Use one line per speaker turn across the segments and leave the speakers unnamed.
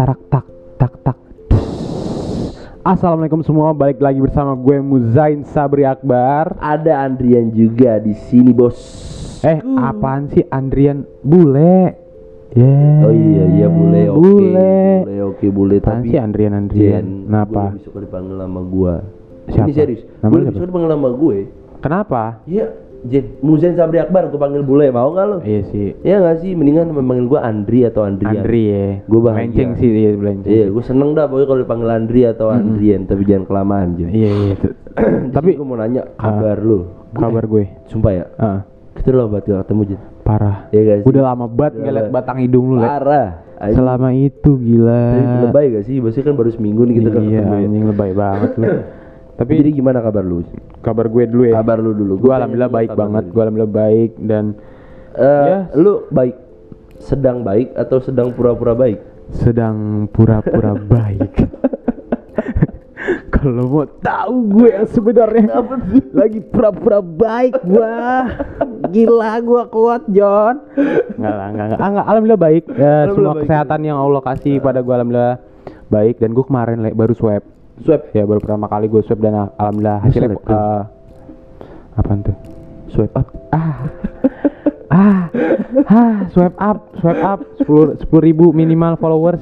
tarak tak tak tak Assalamualaikum semua, balik lagi bersama gue Muzain Sabri Akbar.
Ada Andrian juga di sini, Bos.
Eh, apaan sih Andrian Bule? Yeah.
Oh iya iya bule oke.
Bule.
Bule oke bule
Apaan
tapi
sih Andrian Andrian?
Jen,
Kenapa?
Gue suka dipanggil nama gua.
Siapa?
Ini serius.
Nama
Gue
siapa?
suka dipanggil nama gue.
Kenapa?
Iya, Jen. Muzain Sabri Akbar gue panggil bule, mau nggak lo?
Iya sih.
Iya nggak sih? Mendingan manggil gua Andri atau Andrian.
Andri ya.
Gua bahagia.
Melenceng sih iya melenceng.
Iya, gue seneng dah pokoknya kalau dipanggil Andri atau Andrian, tapi jangan kelamaan Jen.
Iya iya.
Tapi gue mau nanya kabar lu.
Kabar gue.
Sumpah ya,
Ah,
kita udah banget gak ketemu Jen.
parah.
Iya sih?
Udah lama banget
Udah
ngeliat batang hidung lu.
Parah. Anjing.
Selama itu gila.
Tapi lebay gak sih? Maksudnya kan baru seminggu nih kita kan
iya,
ketemu ya.
anjing lebay banget lu. Tapi
Jadi gimana kabar lu?
kabar gue dulu ya.
Kabar lu dulu.
Gue alhamdulillah baik banget. Gue alhamdulillah baik dan
Eh,
Ya.
lu baik sedang baik atau sedang pura-pura baik?
sedang pura-pura baik. Kalau mau tahu gue yang sebenarnya lagi pura-pura baik gua. Gila gua kuat, John. Enggak lah, enggak, enggak. Ah, enggak. Alhamdulillah baik. Ya,
Alhamdulillah
semua
baik.
kesehatan yang Allah kasih pada gua alhamdulillah baik dan gua kemarin Le, baru swab.
Swab,
Ya baru pertama kali gue swab dan al- alhamdulillah hasilnya
Buset, Le.
eh, apaan tuh?
swipe up.
ah ah ah swipe up swipe up sepuluh sepuluh ribu minimal followers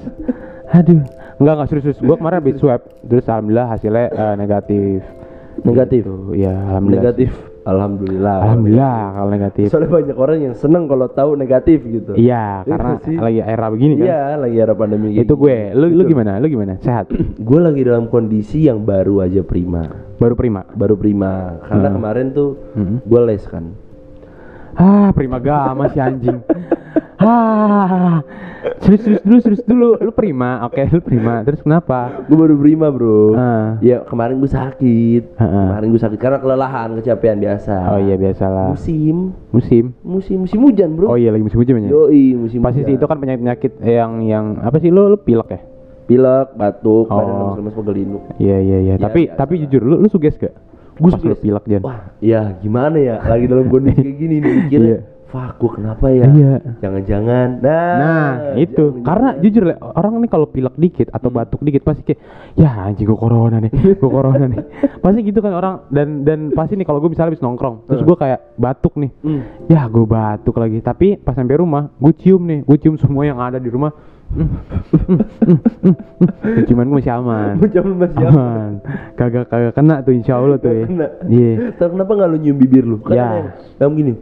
aduh enggak enggak serius serius gue kemarin habis swipe terus alhamdulillah hasilnya eh, negatif
Negatif?
Gitu. ya alhamdulillah
Negatif. Alhamdulillah.
alhamdulillah kalau negatif
Soalnya banyak orang yang seneng kalau tahu negatif gitu.
iya
Iya
karena
sih.
lagi era begini kan
Iya, lagi era pandemi
itu gue lu lu
Betul.
gimana lu gimana sehat
Gue lagi dalam kondisi yang baru aja prima.
baru prima
Baru prima. Karena
Hmm.
kemarin tuh
Mhm.
gue les kan.
ah prima gama si anjing ah serius serius dulu serius dulu lu prima oke lu prima terus kenapa
Gue baru prima bro.
Ah.
Ya kemarin gue sakit.
Heeh.
Kemarin gue sakit karena kelelahan, kecapean biasa.
oh iya biasalah
Musim,
musim
musim musim hujan bro.
Oh iya lagi musim hujan ya.
Yoi musim
Pasti
hujan.
itu kan penyakit-penyakit yang yang apa sih lu lu pilek ya?
pilek, batuk, badan
Oh.
lemes-lemes pegel
Iya iya iya.
Ya,
Tapi
biasa
tapi jujur lu lu suges gak? Lu
suges.
pilek Jan.
Wah, ya gimana ya? Lagi dalam kondisi kayak gini nih mikirnya.
Iya.
Fuck, gue kenapa ya?
Iya.
Jangan-jangan. Nah,
Nah, itu
jangan-jangan.
karena jujur Le, orang nih kalau pilek dikit atau
Hmm.
batuk dikit pasti kayak ya anjing gua corona nih, gua corona nih. Pasti gitu kan orang dan dan pasti nih kalau gue misalnya habis nongkrong, terus gua kayak batuk nih.
Hmm.
Ya gue batuk lagi, tapi pas sampai rumah gue cium nih, gue cium semua yang ada di rumah. Cuman gue masih aman.
Macam masih
aman kagak kagak kena tuh insya Allah tuh ya
Kena.
iya
Tapi kenapa nggak lu nyium bibir lu? Kan
Ya.
ada yang, yang gini.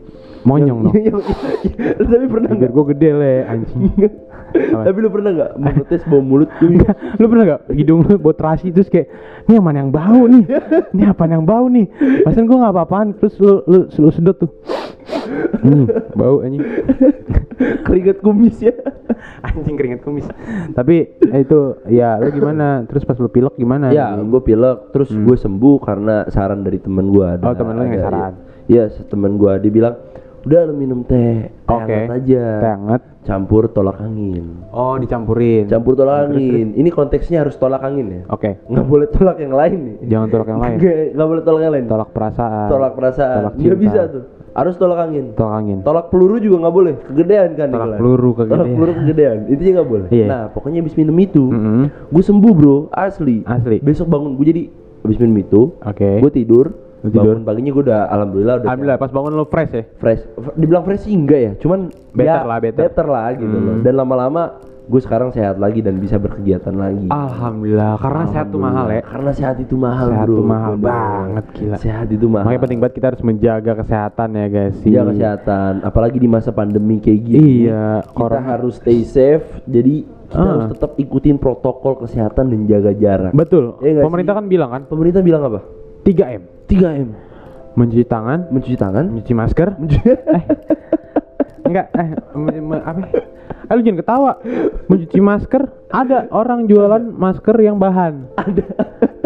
Monyong dong
Yang- yang- Tapi pernah nggak?
gue gede le anjing?
Tapi lu pernah nggak? Mengetes bau mulut
lu. Pernah gak hidung lu buat terasi terus kayak ini yang mana yang bau nih. Ini apa yang bau nih? Pasan gue nggak apa-apaan. Terus lu lu, lu sedot tuh. Hmm, bau anjing.
Keringat kumis ya.
anjing keringet kumis. Tapi eh, itu ya lu gimana? Terus pas lu pilek gimana
Ya, gue pilek, terus gue sembuh karena saran dari temen gue.
Hmm. Oh, temen lu yang saran.
Iya, ya, temen gue dia bilang, udah lu minum teh, teh
oke
hangat aja,
teh hangat
campur tolak angin,
oh dicampurin
campur tolak angin. Ini konteksnya harus tolak angin ya,
oke
nggak boleh tolak yang lain nih.
jangan tolak yang lain
Nggak nggak boleh tolak yang lain.
tolak perasaan
Tolak perasaan,
tolak
nggak
cinta.
bisa tuh. Harus tolak angin.
tolak angin
Tolak peluru juga nggak boleh, kegedean kan?
Tolak
Nikolai?
peluru
Tolak
kegedean.
peluru kegedean, intinya nggak boleh.
Iya.
Nah, pokoknya abis minum itu,
Mm-mm.
gue sembuh bro, asli.
Asli.
Besok bangun gue jadi abis minum itu,
oke
gue tidur,
tidur?
bangun paginya gue udah alhamdulillah udah
alhamdulillah pas bangun lo fresh ya
fresh. Dibilang fresh sih enggak ya, cuman
Better
ya,
lah, better.
lah gitu loh.
Hmm.
Dan lama-lama gue sekarang sehat lagi dan bisa berkegiatan lagi.
alhamdulillah karena sehat tuh mahal ya
Karena sehat itu mahal
Sehat
bro.
tuh mahal
Bener.
banget, gila.
Sehat itu mahal.
makanya penting banget kita harus menjaga kesehatan ya guys sih
Jaga kesehatan, apalagi di masa pandemi kayak gini.
Iya,
kita
corona.
harus stay safe. Jadi kita
Ah.
harus tetap ikutin protokol kesehatan dan jaga jarak.
betul
nggak
pemerintah
sih?
kan bilang kan
Pemerintah bilang apa?
3M
3M.
mencuci tangan.
Mencuci tangan.
mencuci masker. Eh. Enggak eh me- me- apa? Eh lu jangan ketawa. Mencuci masker. Ada orang jualan masker yang bahan.
Ada.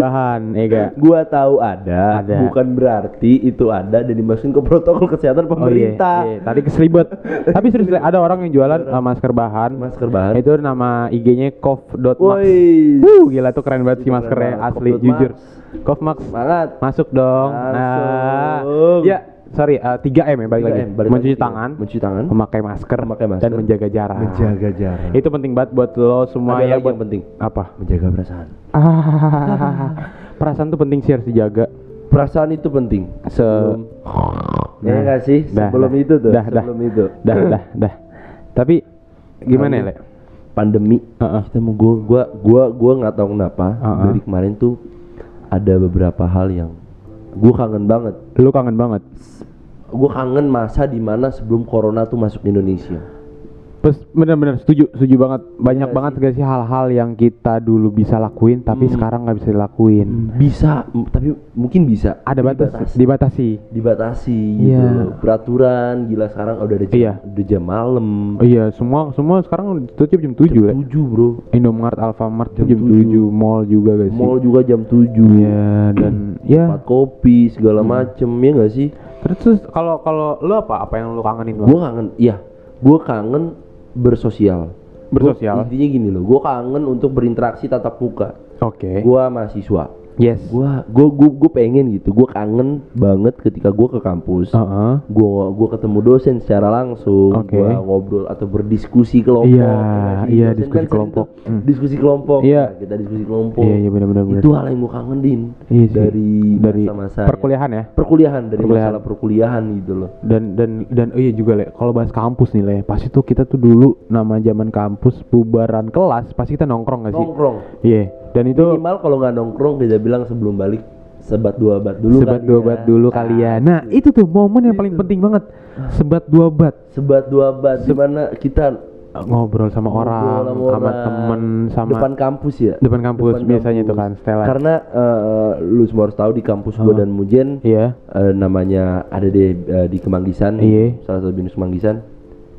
Bahan ya gak?
Gua tahu ada,
Ada.
bukan berarti itu ada dan dimasukin ke protokol kesehatan
Oh iya,
pemerintah.
iya. Tadi keselibet Tapi serius ada orang yang jualan eh, masker bahan
Masker bahan.
Itu nama IG-nya
Woi.
Wuh gila tuh keren banget sih maskernya
banget.
asli jujur Cough Max
Semangat.
Masuk dong
Langsung.
Nah, Ya sorry eh, 3M ya balik
3M,
lagi.
balik
Mencuci
lagi.
tangan,
mencuci tangan,
memakai masker,
Memakai masker.
dan menjaga jarak.
menjaga jarak.
Itu penting banget buat lo semua
Ada
ya buat
yang penting,
apa?
menjaga perasaan.
Ah, perasaan tuh penting sih harus dijaga.
Perasaan itu penting.
Se
Sebelum, ya nggak sih?
dah,
sebelum
dah.
itu tuh,
Dah, dah.
sebelum itu.
dah dah dah. Tapi gimana ya, Le?
Pandemi,
Heeh.
kita mau gua gua gua gua nggak tahu kenapa
Heeh.
dari kemarin tuh ada beberapa hal yang gua kangen banget.
Lu kangen banget.
Gua kangen masa di mana sebelum corona tuh masuk Indonesia.
Bener-bener setuju, setuju banget. Banyak
Iya
banget gak sih hal-hal yang kita dulu bisa lakuin tapi
Hmm.
sekarang nggak bisa dilakuin.
Bisa, m- tapi mungkin bisa.
Ada batas,
Dibatasi.
dibatasi.
dibatasi gitu
Iya.
loh. Peraturan gila sekarang udah ada jam,
Iya.
udah jam malam.
Oh iya, semua semua sekarang tutup jam 7 Le.
7, Bro.
Indomaret, Alfamart
Jam
jam 7,
7.
mall juga gak sih?
Mall juga jam 7.
Iya, dan ya
Tempat kopi segala
Hmm.
macem ya gak sih?
terus kalau kalau lu apa apa yang lu kangenin
Gue
Bang?
kangen, iya. Gue kangen bersosial.
Bersosial?
Gua- intinya gini loh, gue kangen untuk berinteraksi tatap muka.
Oke.
Gue mahasiswa.
Yes.
Gua gua gua, gua pengen gitu. Gua kangen banget ketika gua ke kampus.
Heeh.
Gua gua ketemu dosen secara langsung,
Oke.
gua ngobrol atau berdiskusi kelompok.
Iya,
ya nggak sih?
iya,
Dosen
diskusi
sering
kelompok. Hmm.
Diskusi kelompok.
Iya.
Nah, kita diskusi kelompok.
Iya, iya benar-benar benar.
Itu hal yang gua kangenin
Iya sih.
dari
dari
masa-masa
perkuliahan ya.
perkuliahan dari
Perkuliahan.
masalah perkuliahan gitu loh.
Dan dan dan oh iya juga le, kalau bahas kampus nih le, pasti tuh kita tuh dulu nama zaman kampus bubaran kelas pasti kita nongkrong gak sih?
Nongkrong.
Iya. Dan itu
Minimal kalau nggak nongkrong kita bilang sebelum balik sebat dua bat dulu
sebat dua
ya.
bat dulu kali ya. Nah itu tuh momen yang paling penting banget. Sebat dua bat
Sebat dua bat di mana kita
ngobrol sama orang,
ngobrol
sama
orang.
temen, sama
depan kampus ya
depan kampus
Depan
biasanya itu
kampus.
kan setelan.
karena eh, lu semua harus tahu di kampus gua dan Mujen
Iya.
eh, namanya ada di eh, di Kemanggisan
Iya.
salah satu binus Kemanggisan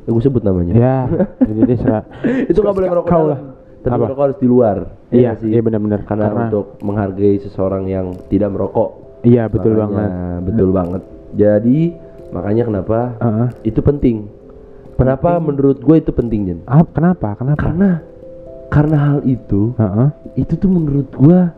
ya, gue sebut namanya
Ya, jadi dia serah.
itu nggak boleh merokok
Kau lah.
Tapi
Apa?
merokok harus di luar Ya
Iya,
sih?
iya benar-benar.
karena,
Karena-
untuk menghargai seseorang yang tidak merokok
Iya betul
Makanya,
banget.
betul banget jadi makanya kenapa
Heeh.
itu penting kenapa menurut gue itu penting Jen
Ah, kenapa? Kenapa?
karena karena hal itu
Heeh.
itu tuh menurut gua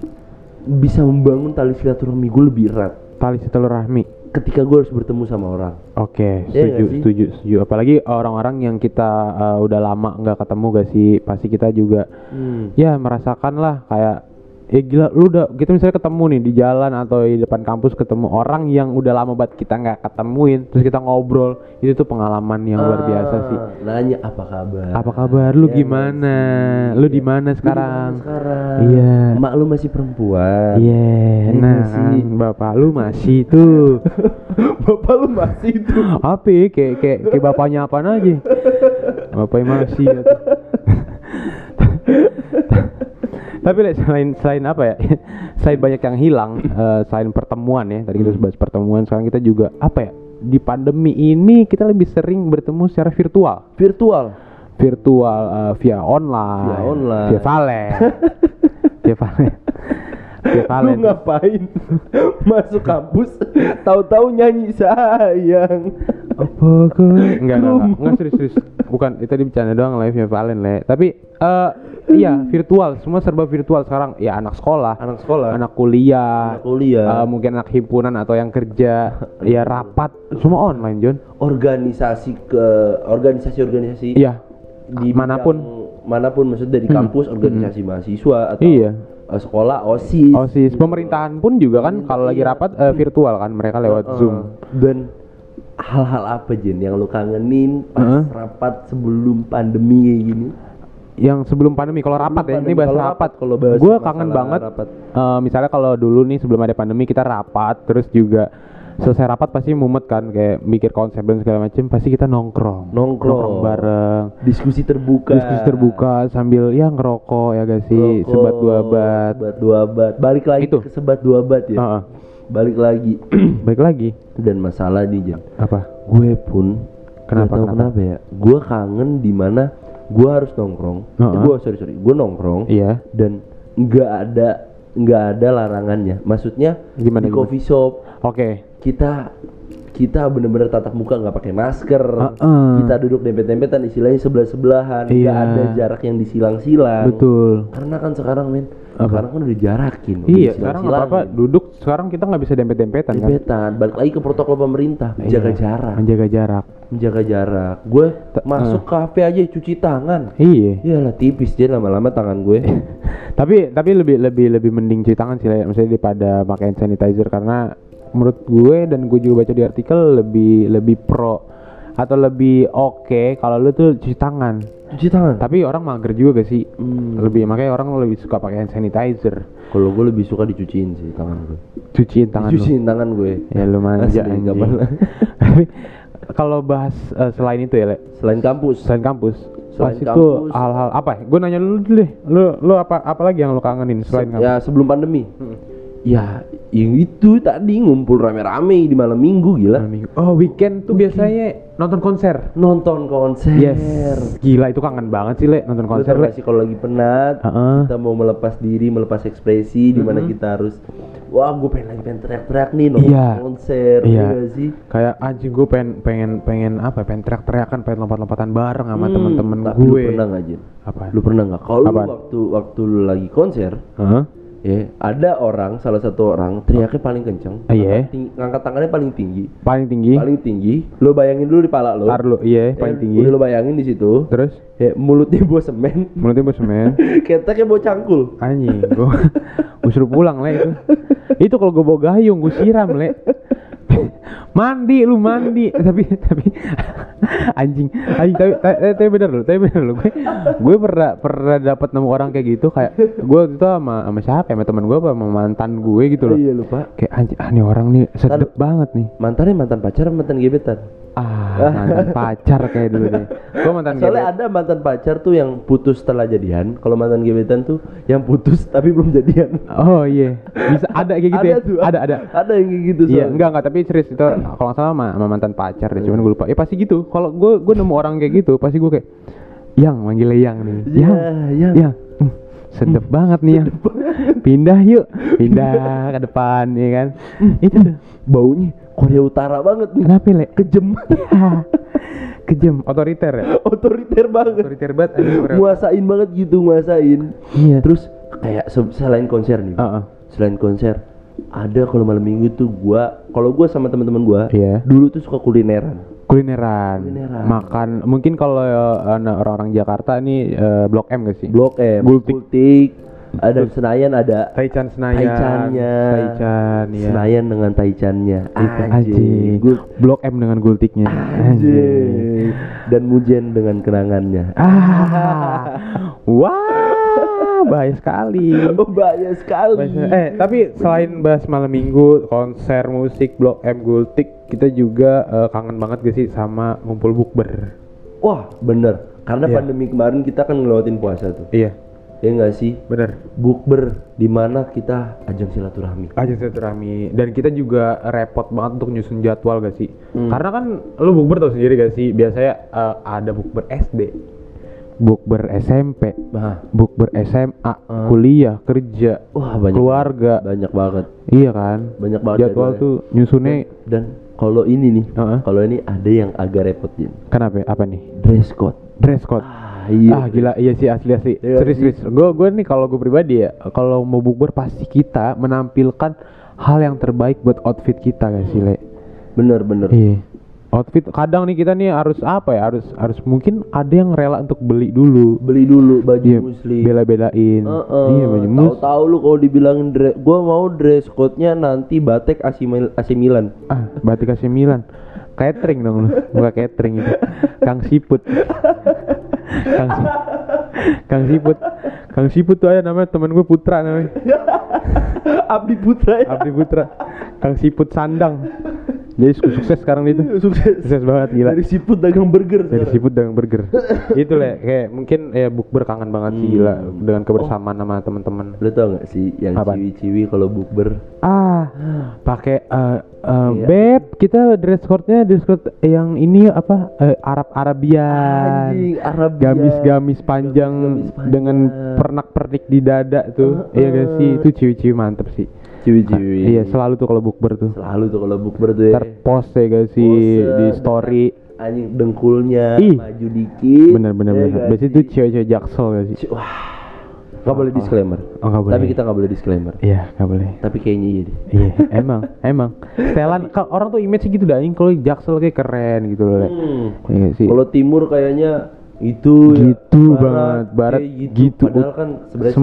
bisa membangun tali silaturahmi gue lebih erat
Tali silaturahmi.
Ketika gue harus bertemu sama orang
Oke,
Iya
setuju, setuju, setuju. Apalagi orang-orang yang kita uh, udah lama nggak ketemu gak sih, pasti kita juga
hmm.
ya merasakan lah kayak ya gila lu udah kita misalnya ketemu nih di jalan atau di depan kampus ketemu orang yang udah lama banget kita nggak ketemuin terus kita ngobrol itu tuh pengalaman yang luar biasa sih.
Ah, nanya apa kabar?
Apa kabar? Lu
Ya,
gimana?
masih.
lu di mana
Lu di mana
sekarang?
sekarang?
Iya.
mak lu masih perempuan?
Iya.
Iya
nah
nggak sih?
bapak lu masih tuh.
Bapak lu masih itu
apa ya? kayak kayak kayak bapaknya apa aja? Bapaknya masih gitu. Tapi selain selain apa ya selain banyak yang hilang eh, selain pertemuan ya tadi kita bahas pertemuan sekarang kita juga apa ya di pandemi ini kita lebih sering bertemu secara virtual.
Virtual?
Virtual eh, via online
Via online.
via valen via valen via
lu
valen
ngapain? Masuk kampus tahu-tahu nyanyi sayang
apa kok enggak enggak enggak, enggak serius serius. Bukan itu tadi bercanda doang live ya Valen le. Tapi eh iya virtual. Semua serba virtual sekarang. Ya anak sekolah.
Anak sekolah.
Anak kuliah.
Anak kuliah.
eh, mungkin anak himpunan atau yang kerja. Ya rapat. Semua online John
organisasi ke organisasi-organisasi
iya.
di
mana pun
bidang- mana pun. Maksudnya dari kampus organisasi mahasiswa atau
Iya.
eh, sekolah osis.
Osis. Pemerintahan pun juga kan kalau lagi rapat eh, virtual kan mereka lewat
Eh,
zoom.
Dan hal-hal apa Jen yang lu kangenin pas
Heeh.
rapat sebelum pandemi kayak gini
yang sebelum pandemi kalau rapat ya ini
pandemi,
bahas rapat,
rapat, kalau bahas
gue kangen banget
rapat.
eh, misalnya kalau dulu nih sebelum ada pandemi kita rapat terus juga selesai rapat pasti mumet kan kayak mikir konsep dan segala macam pasti kita nongkrong
Nongkrong.
bareng
diskusi terbuka
diskusi terbuka sambil ya ngerokok ya gak sih sebat dua bat
sebat dua bat balik lagi
Itu.
ke sebat dua bat ya
Heeh.
Balik lagi.
Baik lagi?
Dan masalah nih Jen
apa?
Gue pun
Kenapa,
tahu
kenapa?
kenapa ya. Gue kangen di mana gue harus nongkrong.
Heeh.
gue sorry sorry. Gue nongkrong
iya.
dan nggak ada nggak ada larangannya. Maksudnya
Gimana,
di
gimana?
coffee shop
oke.
kita kita bener-bener tatap muka nggak pakai masker.
Heeh.
kita duduk dempet-dempetan istilahnya sebelah sebelahan nggak
Iya.
ada jarak yang disilang-silang.
Betul.
Karena kan sekarang men sekarang kan udah dijarakin udah
Iya, sekarang apa apa duduk sekarang kita nggak bisa dempet-dempetan kan.
Dempetan, balik lagi ke protokol pemerintah menjaga
Iya,
jarak
Menjaga jarak.
menjaga jarak gue masuk kafe aja cuci tangan
Iya.
Iyalah tipis dia lama-lama tangan gue
tapi tapi lebih lebih lebih mending cuci tangan sih Le. maksudnya daripada pakai hand sanitizer karena menurut gue dan gue juga baca di artikel lebih lebih pro atau lebih oke kalau lu tuh cuci tangan.
Cuci tangan?
Tapi orang mager juga gak sih.
Hmm.
lebih makanya orang lebih suka pakai hand sanitizer.
Kalau gue lebih suka dicuciin sih tangan gue
cuciin tangan lu.
Dicuciin tangan gue
ya lu manja
Asli,
anjing.
nggak pernah.
tapi kalau bahas eh, selain itu ya Le,
selain kampus.
Selain kampus.
Selain
pas itu
kampus.
hal-hal apa ya? gue nanya lu dulu deh. Lu lu apa apa lagi yang lu kangenin selain kampus
ya sebelum pandemi ya yang itu tadi ngumpul rame-rame di malam minggu gila
Malam minggu. Oh weekend tuh biasanya nonton konser.
nonton konser
Yes. Gila itu kangen banget sih le nonton konser le.
kalau lagi penat
Heeh.
kita mau melepas diri melepas ekspresi di mana kita harus wah gue pengen lagi pengen teriak-teriak nih nonton
Iya.
konser
Iya.
gak sih
Kayak anjing gue pengen pengen pengen apa? Pengen teriak-teriakan, pengen lompat-lompatan bareng sama
Hmm,
temen-temen
tapi lu
gue.
pernah gak Jin?
Apa?
lu pernah nggak kalau waktu waktu lu lagi konser
Heeh.
Ya ada orang salah satu orang teriaknya paling kenceng
iya?
ngangkat ting- ngangkat tangannya paling tinggi
Paling tinggi.
paling tinggi lo bayangin dulu di pala lo
Tar lu, iya
Ya,
paling tinggi.
udah lo bayangin di situ
Terus
ya mulutnya bawa semen
mulutnya bos semen.
keteknya bawa cangkul
Anjing, gue gue suruh pulang le itu. Itu kalau gue bawa gayung gue siram le. mandi lu mandi tapi tapi anjing. Anjing tapi tapi, tapi bener lu tapi bener lu gue gue pernah pernah dapat nemu orang kayak gitu kayak gue itu sama sama siapa ya? Sama teman gue apa? Sama mantan gue gitu loh.
Iya lupa.
Kayak anjing ah, nih orang nih sedep banget nih.
mantannya mantan pacar mantan gebetan
ah mantan pacar kayak dulu deh gue mantan
soalnya
gebet.
ada mantan pacar tuh yang putus setelah jadian kalau mantan gebetan tuh yang putus tapi belum jadian
oh iya bisa ada kayak gitu
ada
ya
tuh
ada ada
ada yang kayak gitu
Iya,
soalnya.
enggak enggak tapi serius itu kalau nggak salah sama, sama mantan pacar deh, cuman gue lupa. Ya pasti gitu. Kalau gue gue nemu orang kayak gitu, pasti gue kayak yang manggilnya yang nih.
Iya,
yang,
yang.
yang. Hmm, sedep banget nih yang. Pindah yuk, pindah ke depan ya kan. Itu tuh.
baunya Korea Utara banget nih
Kenapa le?
kejem
Ya, Kejam, otoriter ya.
otoriter banget
Otoriter banget
nguasain banget gitu nguasain
Iya.
terus kayak se- selain konser nih
Heeh.
selain konser ada kalau malam minggu tuh gua kalau gua sama teman-teman gua
Iya.
dulu tuh suka kulineran
Kulineran.
Kulineran.
Makan mungkin kalau eh, orang-orang Jakarta nih eh, Blok M gak sih?
Blok M
Gultik.
Gultik, ada Senayan ada
Taichan Senayan.
Taichannya
Taichan ya.
Senayan dengan Taichannya
Itu
anjing. Gul-
Blok M dengan gultiknya.
anjing dan Mujen dengan kenangannya
Ah. Wah, bahaya sekali.
oh bahaya sekali
Bahaya- Eh, tapi selain bahas malam minggu, konser musik, Blok M, Gultik, kita juga eh, kangen banget gak sih sama ngumpul bukber.
wah bener karena
Iya.
pandemi kemarin kita kan ngelewatin puasa tuh
Iya,
ya enggak sih
bener.
bukber di mana kita ajang silaturahmi
Aja silaturahmi dan kita juga repot banget untuk nyusun jadwal gak sih?
Hmm.
Karena kan lu bukber tau sendiri gak sih? Biasanya eh, ada bukber SD, bukber SMP,
nah
bukber SMA, kuliah, kerja,
wah banyak
keluarga.
banyak banget
Iya kan?
banyak banget
Jadwal
jadwalnya.
tuh nyusunnya
dan kalau ini nih
Heeh.
kalau ini ada yang agak repot Jin
kenapa? ya? Apa nih?
dress code
Dress code.
ah iya
Ah gila iya sih asli asli.
Iya
serius serius. Gue gue nih kalau gue pribadi ya kalau mau bukber pasti kita menampilkan hal yang terbaik buat outfit kita guys sih le.
bener bener
Iya. Outfit kadang nih kita nih harus apa ya harus harus mungkin ada yang rela untuk beli dulu.
beli dulu baju
Iya,
muslim
bela-belain.
Heeh.
Iya baju mus.
Tahu-tahu lu kalau dibilangin dress, gua mau dress code-nya nanti batek AC, AC Milan.
Ah, batik kasih Milan. Catering dong lu. Bukan catering itu. Kang Siput. Kang Si- Kang Siput. Kang Siput tuh ada namanya temen gue Putra namanya.
Abdi Putra ya.
Abdi Putra. Kang Siput Sandang. Jadi su- sukses sekarang itu.
Sukses.
Sukses banget gila.
Dari siput dagang burger.
Dari
sekarang.
siput dengan burger. itu lah kayak mungkin ya bukber kangen banget sih gila dengan kebersamaan sama teman-teman.
Lu tau gak sih yang ciwi-ciwi kalau bukber
Ah, pakai eh eh,
Iya.
beb, kita dress code-nya dress code yang ini apa? eh, Arab Arabian.
Anjing, Arabian.
Gamis-gamis panjang
panjang.
dengan pernak-pernik di dada tuh.
Heeh.
Iya gak sih? Itu ciwi-ciwi mantep sih.
Ciwi-ciwi.
Iya, selalu tuh kalau bukber tuh.
Selalu tuh kalau bukber tuh ya.
Terpost ya gak sih di story.
Anjing dengkulnya
Ih.
maju dikit.
Bener bener
ya
bener.
gak
Biasanya tuh cewek-cewek jaksel gak sih?
Wah. Nggak boleh disclaimer.
Oh, nggak boleh.
Tapi kita nggak boleh disclaimer.
Iya, nggak boleh.
Tapi kayaknya iya deh.
Iya, emang, emang. Setelan kalau orang tuh image gitu dah, kalau Jaksel kayak keren gitu loh.
Hmm.
Iya sih.
Kalau timur kayaknya itu ya.
Gitu banget, barat
kayak
gitu.
Padahal kan sebenarnya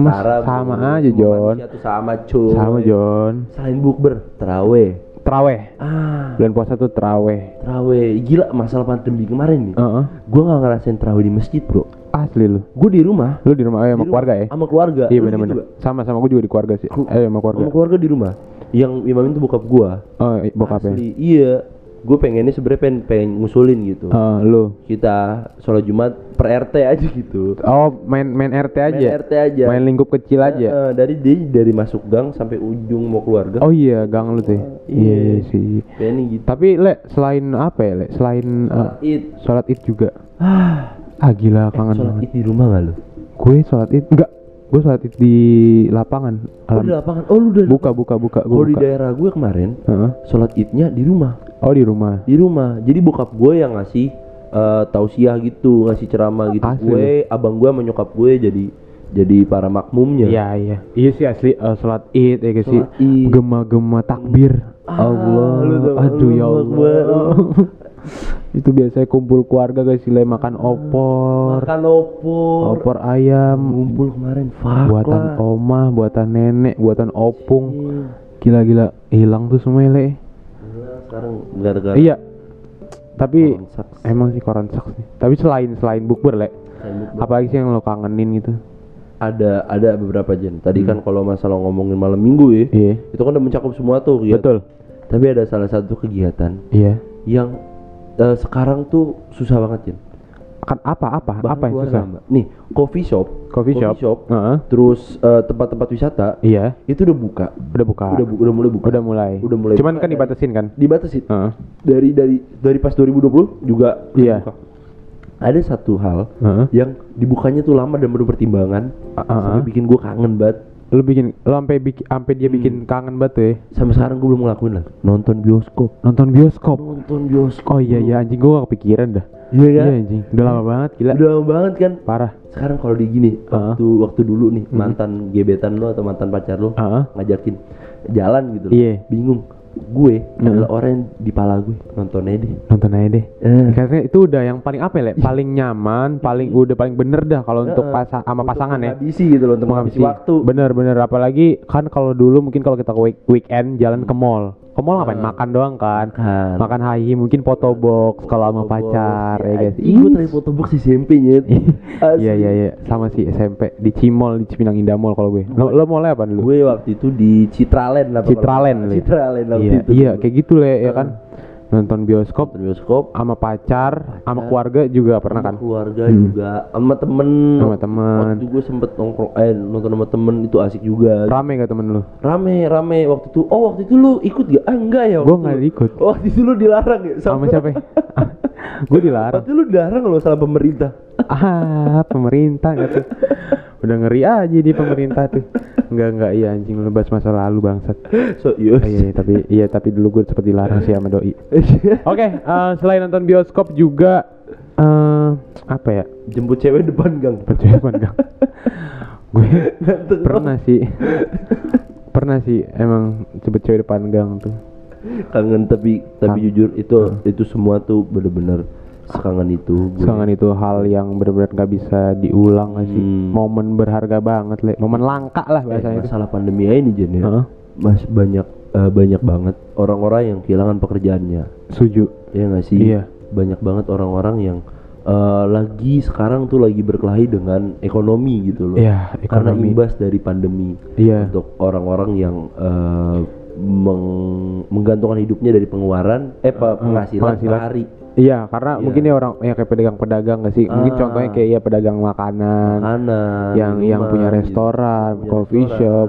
sama
bro.
aja, Jon.
tuh sama cuy.
Sama John.
Selain bukber, teraweh.
Teraweh.
Ah,
Bulan puasa tuh teraweh.
teraweh. Gila masalah pandemi kemarin nih.
Heeh.
Gua nggak ngerasain teraweh di masjid, bro.
Asli lu.
Gue di rumah.
Lu di rumah eh, sama
Di
keluarga
rumah,
ya?
Sama keluarga.
Iya
Lu
benar-benar.
gitu
Sama sama gue juga di keluarga sih.
Ku-
Eh sama keluarga.
Sama keluarga di rumah. Yang imamin tuh bokap gua.
Oh, i- bokapnya.
Asli, iya. Gue pengennya sebenarnya pengen, pengen ngusulin gitu.
Oh, lu.
Kita sholat Jumat per RT aja gitu.
Oh, main main RT aja.
Main RT aja.
Main lingkup kecil aja.
Eh, eh, dari dari dari masuk gang sampai ujung mau keluarga.
Oh iya, gang lu tuh. ya?
Iya.
Iya, iya sih.
Pengen gitu.
Tapi le selain apa ya le? Selain eh,
Id.
sholat id juga.
Ah,
Ah gila kangen
sholat
banget.
Id di rumah gak lu?
Gue sholat id enggak. Gue sholat id di lapangan.
Oh
Alam-
di lapangan. Oh lu udah
buka buka buka gue
Kalau di daerah gue kemarin
Heeh.
sholat idnya di rumah.
Oh di rumah.
Di rumah. Jadi bokap gue yang ngasih eh, tausiah gitu, ngasih ceramah gitu.
Asli
gue, abang gue sama nyokap gue jadi jadi para makmumnya.
Iya iya. Iya sih asli eh, sholat id ya guys sih. Gema-gema takbir.
Ah,
Allah.
lu
Aduh ya Allah. Itu biasanya kumpul keluarga guys sih le makan opor.
Makan opor.
Opor ayam.
Ngumpul kemarin. Fuck
buatan
lah.
omah, buatan nenek, buatan opung.
Iya.
Gila-gila hilang tuh semua le.
Sekarang gara-gara
Iya. Tapi emang sih koran sucks nih. Tapi selain selain bukber, le. Apalagi sih yang lo kangenin gitu?
ada ada beberapa jen. Tadi kan kalau masalah ngomongin malam minggu ya,
Hmm. Iya.
itu kan udah mencakup semua tuh. kegiatan.
Betul.
Tapi ada salah satu kegiatan
Iya.
yang eh, sekarang tuh susah banget jen.
Kan apa apa
Bahan
apa yang susah?
nambah. Nih coffee shop,
Coffee shop. Heeh.
terus eh, tempat-tempat wisata
Iya.
itu udah buka,
Udah buka.
udah bu- udah mulai buka.
Udah mulai.
Udah mulai
Cuman
buka
kan dibatasin kan?
Dibatasi
Heeh.
dari dari dari pas 2020 juga
Iya.
buka. Ada satu hal
Heeh.
yang dibukanya tuh lama dan penuh pertimbangan
Heeh.
sampai bikin gua kangen banget.
Lu bikin lu sampai bikin sampai dia bikin kangen banget tuh ya.
Sampai sekarang gue belum ngelakuin lah. Nonton bioskop.
Nonton bioskop.
Nonton bioskop.
Oh iya iya anjing gua gak kepikiran dah.
Iya kan?
Iya anjing. Udah lama banget gila.
Udah lama banget kan?
Parah.
Sekarang kalau di gini, waktu waktu dulu nih
Hmm.
mantan gebetan lo atau mantan pacar lo
Heeh.
ngajakin jalan gitu loh.
Iya.
Bingung. Gue adalah orang yang di pala gue nonton aja deh.
Nonton aja deh.
Eh.
Karena itu udah yang paling apa ya? Paling nyaman, paling udah paling bener dah kalau untuk pasa sama pasangan ya.
Habisi gitu loh untuk menghabisi waktu.
Bener bener apalagi kan kalau dulu mungkin kalau kita ke week- weekend jalan ke mall. Ke mall ngapain? Makan doang kan.
Makan.
Makan hayi, mungkin foto box kalau sama pacar ya guys.
Ih, gue foto box di SMP nyet. Asli.
Iya iya iya, sama sih SMP di Cimol di Cipinang Indah Mall kalau gue. Lo, lo mallnya apa dulu?
Gue waktu itu di Citraland lah.
Citraland, Le.
Citraland waktu
Iya,
itu.
iya kayak gitu le ya kan. Nonton bioskop
Nonton bioskop.
sama pacar, sama keluarga juga pernah kan?
keluarga juga sama temen
Sama temen.
waktu gue sempet nongkrong eh nonton sama temen itu asik juga
Rame gak temen lu?
rame rame waktu itu oh waktu itu lu ikut gak ah enggak ya
Gue nggak ikut.
waktu itu lu dilarang ya
Sama siapa? ya? gue dilarang.
waktu itu lu dilarang loh sama pemerintah
ah pemerintah nggak tuh udah ngeri aja di pemerintah tuh enggak enggak iya anjing lu bahas masa lalu bangsat.
So iya.
Oh, iya, iya, tapi iya tapi dulu gue seperti dilarang sih sama doi. Oke eh, selain nonton bioskop juga eh apa ya?
Jemput cewek depan gang.
Percobaan gang. Gue pernah sih. Pernah sih emang cepet cewek depan gang tuh.
Kangen tapi tapi
Kan-
jujur itu itu semua tuh bener-bener sekangen itu gue.
Soalnya itu hal yang benar-benar nggak bisa diulang nggak sih?
Hmm.
momen berharga banget le. Momen langka lah
Eh,
bahasanya itu.
masalah pandemi ini Jen ya.
Heeh.
mas banyak eh, banyak banget orang-orang yang kehilangan pekerjaannya.
Setuju.
Ya nggak sih?
Iya.
banyak banget orang-orang yang eh, lagi sekarang tuh lagi berkelahi dengan ekonomi gitu loh.
Iya,
karena imbas dari pandemi.
Iya.
Untuk orang-orang yang eh, meng- menggantungkan hidupnya dari pengeluaran eh pe- penghasilan, per
penghasilan.
hari
Iya, karena
Iya.
mungkin ya orang ya kayak pedagang-pedagang nggak sih? Mungkin
Ah.
contohnya kayak ya pedagang makanan,
makanan
yang yang
minuman,
punya
gitu.
restoran,
Punya
coffee
restoran.
shop.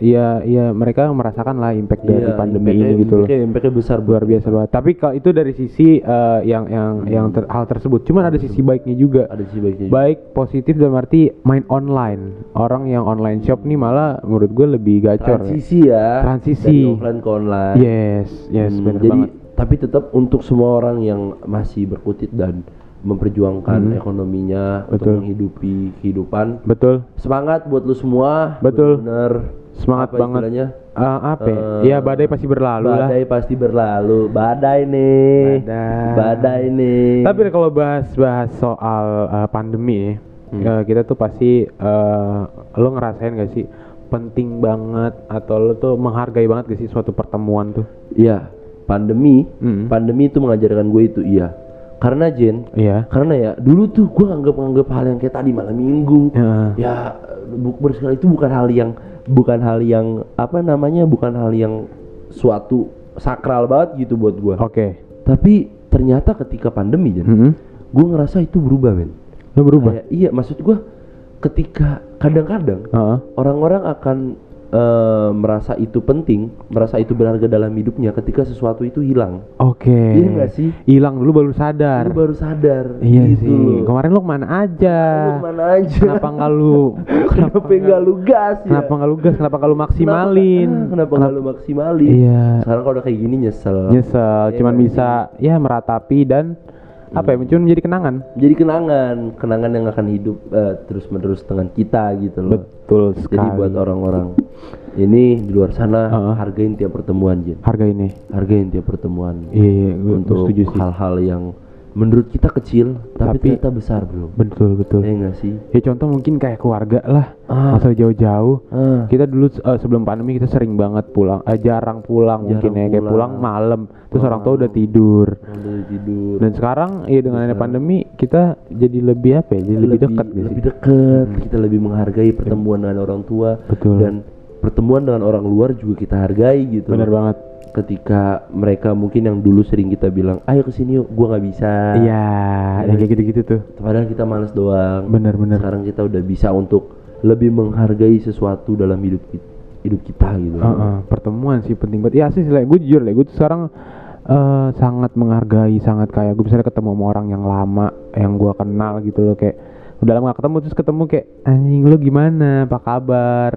Iya, iya mereka merasakan lah impact dari
Iya,
pandemi
impact-nya-
ini gitu loh.
impact-nya- impact-nya besar
Luar biasa banget. Tapi kalau itu dari sisi eh, yang yang yang ter- hal tersebut, cuman ada sisi baiknya juga.
ada sih baiknya juga.
Baik positif dalam arti main online. Orang yang online shop nih malah menurut gue lebih gacor. ya.
transisi ya
Transisi.
dari offline ke online
Yes, yes,
Hmm,
benar banget.
Tapi tetap untuk semua orang yang masih berkutit dan memperjuangkan
Hmm.
ekonominya
Betul.
untuk menghidupi kehidupan.
Betul.
Semangat buat lu semua.
Betul.
Bener.
Semangat
Apa
banget.
istilahnya?
Eh, apa? ya?
Eh,
Iya, badai pasti berlalu lah.
Badai pasti berlalu. Badai nih.
Badai.
Badai nih.
Tapi kalau bahas-bahas soal eh, pandemi,
Hmm.
eh, kita tuh pasti eh, lo ngerasain gak sih penting banget atau lo tuh menghargai banget gak sih suatu pertemuan tuh?
Iya, pandemi,
Hmm.
pandemi itu mengajarkan gue itu iya. Karena Jen,
Iya.
karena ya dulu tuh gue anggap anggap hal yang kayak tadi malam minggu,
Ya.
ya bukber sekali itu bukan hal yang bukan hal yang apa namanya bukan hal yang suatu sakral banget gitu buat gue.
Oke.
Tapi ternyata ketika pandemi Jen,
Mm-mm.
gue ngerasa itu berubah men.
Lo berubah?
Kayak, iya maksud gue ketika kadang-kadang
Heeh.
orang-orang akan eh, merasa itu penting, merasa itu berharga dalam hidupnya ketika sesuatu itu hilang.
Oke.
Iya nggak sih?
Hilang dulu baru sadar.
Lu baru sadar.
Iya
gitu
sih.
loh.
Kemarin lo ke mana aja?
Lu ke mana aja?
Kenapa nggak lu?
Kenapa enggak lu gas ya?
Kenapa nggak lu gas? Kenapa nggak lu maksimalin?
Kenapa, ah, kenapa nggak lu maksimalin?
Iya.
Sekarang kalau udah kayak gini nyesel.
Nyesel,
Iya
cuman
nggak
bisa ya meratapi dan apa ya? Cuma menjadi kenangan.
Jadi kenangan, kenangan yang akan hidup terus menerus dengan kita gitu loh.
Betul sekali.
Jadi buat orang-orang ini di luar sana
Heeh.
hargain tiap pertemuan Jen.
harga ini.
Hargain tiap pertemuan.
Iya, iya
untuk hal-hal yang menurut kita kecil tapi,
Tapi-
ternyata besar bro.
Betul betul.
Iya nggak sih?
Ya contoh mungkin kayak keluarga lah.
Ah.
Masa jauh-jauh.
Ah.
Kita dulu eh, sebelum pandemi kita sering banget pulang, eh, jarang pulang mungkin ya kayak pulang malam. Terus orang tua udah tidur.
Udah tidur.
Dan sekarang ya dengan ada pandemi kita jadi lebih apa ya? Jadi lebih, dekat
lebih dekat kita lebih menghargai pertemuan dengan orang tua
Betul.
dan pertemuan dengan orang luar juga kita hargai gitu
Bener banget.
ketika mereka mungkin yang dulu sering kita bilang ayo ke sini yuk gua nggak bisa
Iya, yang kayak gitu-gitu tuh.
padahal kita males doang
Bener-bener.
sekarang kita udah bisa untuk lebih menghargai sesuatu dalam hidup kita hidup kita gitu
Heeh, pertemuan sih penting banget. Ya sih, gue jujur lah, gue tuh sekarang eh, sangat menghargai, sangat kayak gue misalnya ketemu sama orang yang lama, yang gue kenal gitu loh kayak udah lama gak ketemu terus ketemu kayak anjing lu gimana, apa kabar?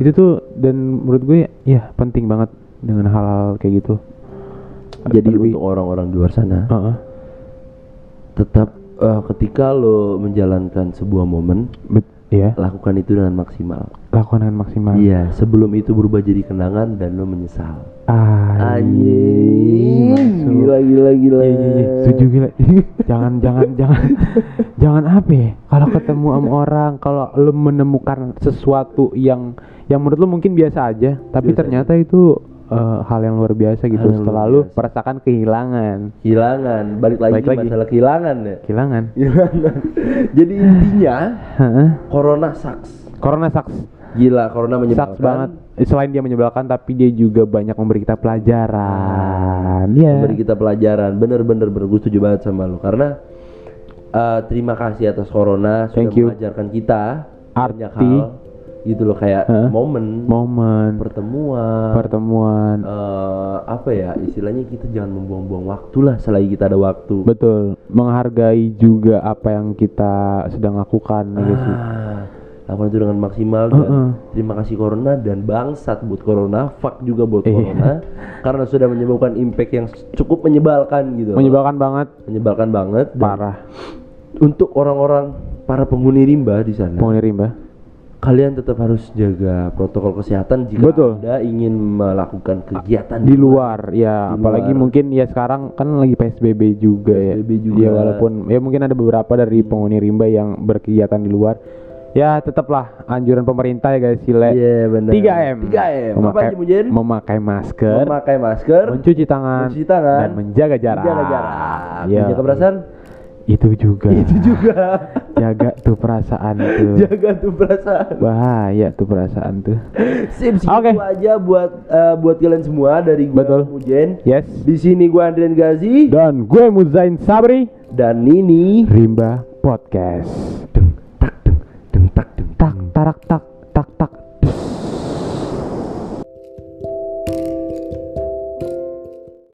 Itu tuh dan menurut gue ya penting banget dengan hal-hal kayak gitu.
jadi
Terlebih-
untuk orang-orang di luar sana
Heeh,
tetap eh, ketika lo menjalankan sebuah momen
bet- ya
lakukan itu dengan maksimal
lakukan dengan maksimal.
Iya, sebelum itu berubah jadi kenangan dan lo menyesal. Anjing, gila gila gila.
Iya iya iya, setuju gila. jangan jangan jangan jangan apa ya? Kalau ketemu sama orang, kalau lu menemukan sesuatu yang yang menurut lu mungkin biasa aja, tapi
Biasa
ternyata itu eh, hal yang luar biasa gitu.
Hal
Setelah lu merasakan kehilangan,
Kehilangan, balik lagi
Balik lagi.
masalah kehilangan ya.
kehilangan.
Kehilangan. jadi intinya
Heeh.
corona sucks.
Corona sucks,
Gila, corona menyebalkan.
sucks banget. Selain dia menyebalkan, tapi dia juga banyak memberi kita pelajaran. Iya.
Memberi kita pelajaran. Bener-bener bener gue setuju banget sama lo karena eh, terima kasih atas corona sudah
Thank you.
mengajarkan kita banyak
Arti.
hal gitu loh kayak
Hah?
momen,
Momen,
pertemuan,
pertemuan,
eh apa ya istilahnya kita jangan membuang-buang waktu lah selagi kita ada waktu
Betul, menghargai juga apa yang kita sedang lakukan gitu sih.
ah, lakukan itu dengan maksimal dan
Heeh.
terima kasih corona dan bangsat buat corona fuck juga buat
Iya.
corona karena sudah menyebabkan impact yang cukup menyebalkan gitu loh.
Menyebalkan banget,
menyebalkan banget
parah.
untuk orang-orang para penghuni rimba di sana
Penghuni rimba.
kalian tetap harus jaga protokol kesehatan jika
Betul.
anda ingin melakukan kegiatan
Di luar, ya,
Di
apalagi
luar.
mungkin ya sekarang kan lagi PSBB juga ya.
PSBB juga.
Ya walaupun ya mungkin ada beberapa dari penghuni rimba yang berkegiatan di luar. Ya tetaplah anjuran pemerintah ya guys, Sile.
Iya benar
3M.
3M apa
Memakai,
aja Mujen?
memakai masker,
memakai masker
mencuci tangan,
mencuci tangan,
dan menjaga jarak.
menjaga jarak
Ya,
menjaga perasaan
Itu juga.
itu juga
Jaga tuh perasaan tuh.
jaga tuh perasaan
Bahaya tuh perasaan tuh.
sip segitu
Oke.
aja buat eh, buat kalian semua dari gua
Betul.
Mujen
Yes.
di sini gua Andrian Gazi
Dan gue Muzain Sabri,
dan Nini
Rimba Podcast
tarak tak tak
tak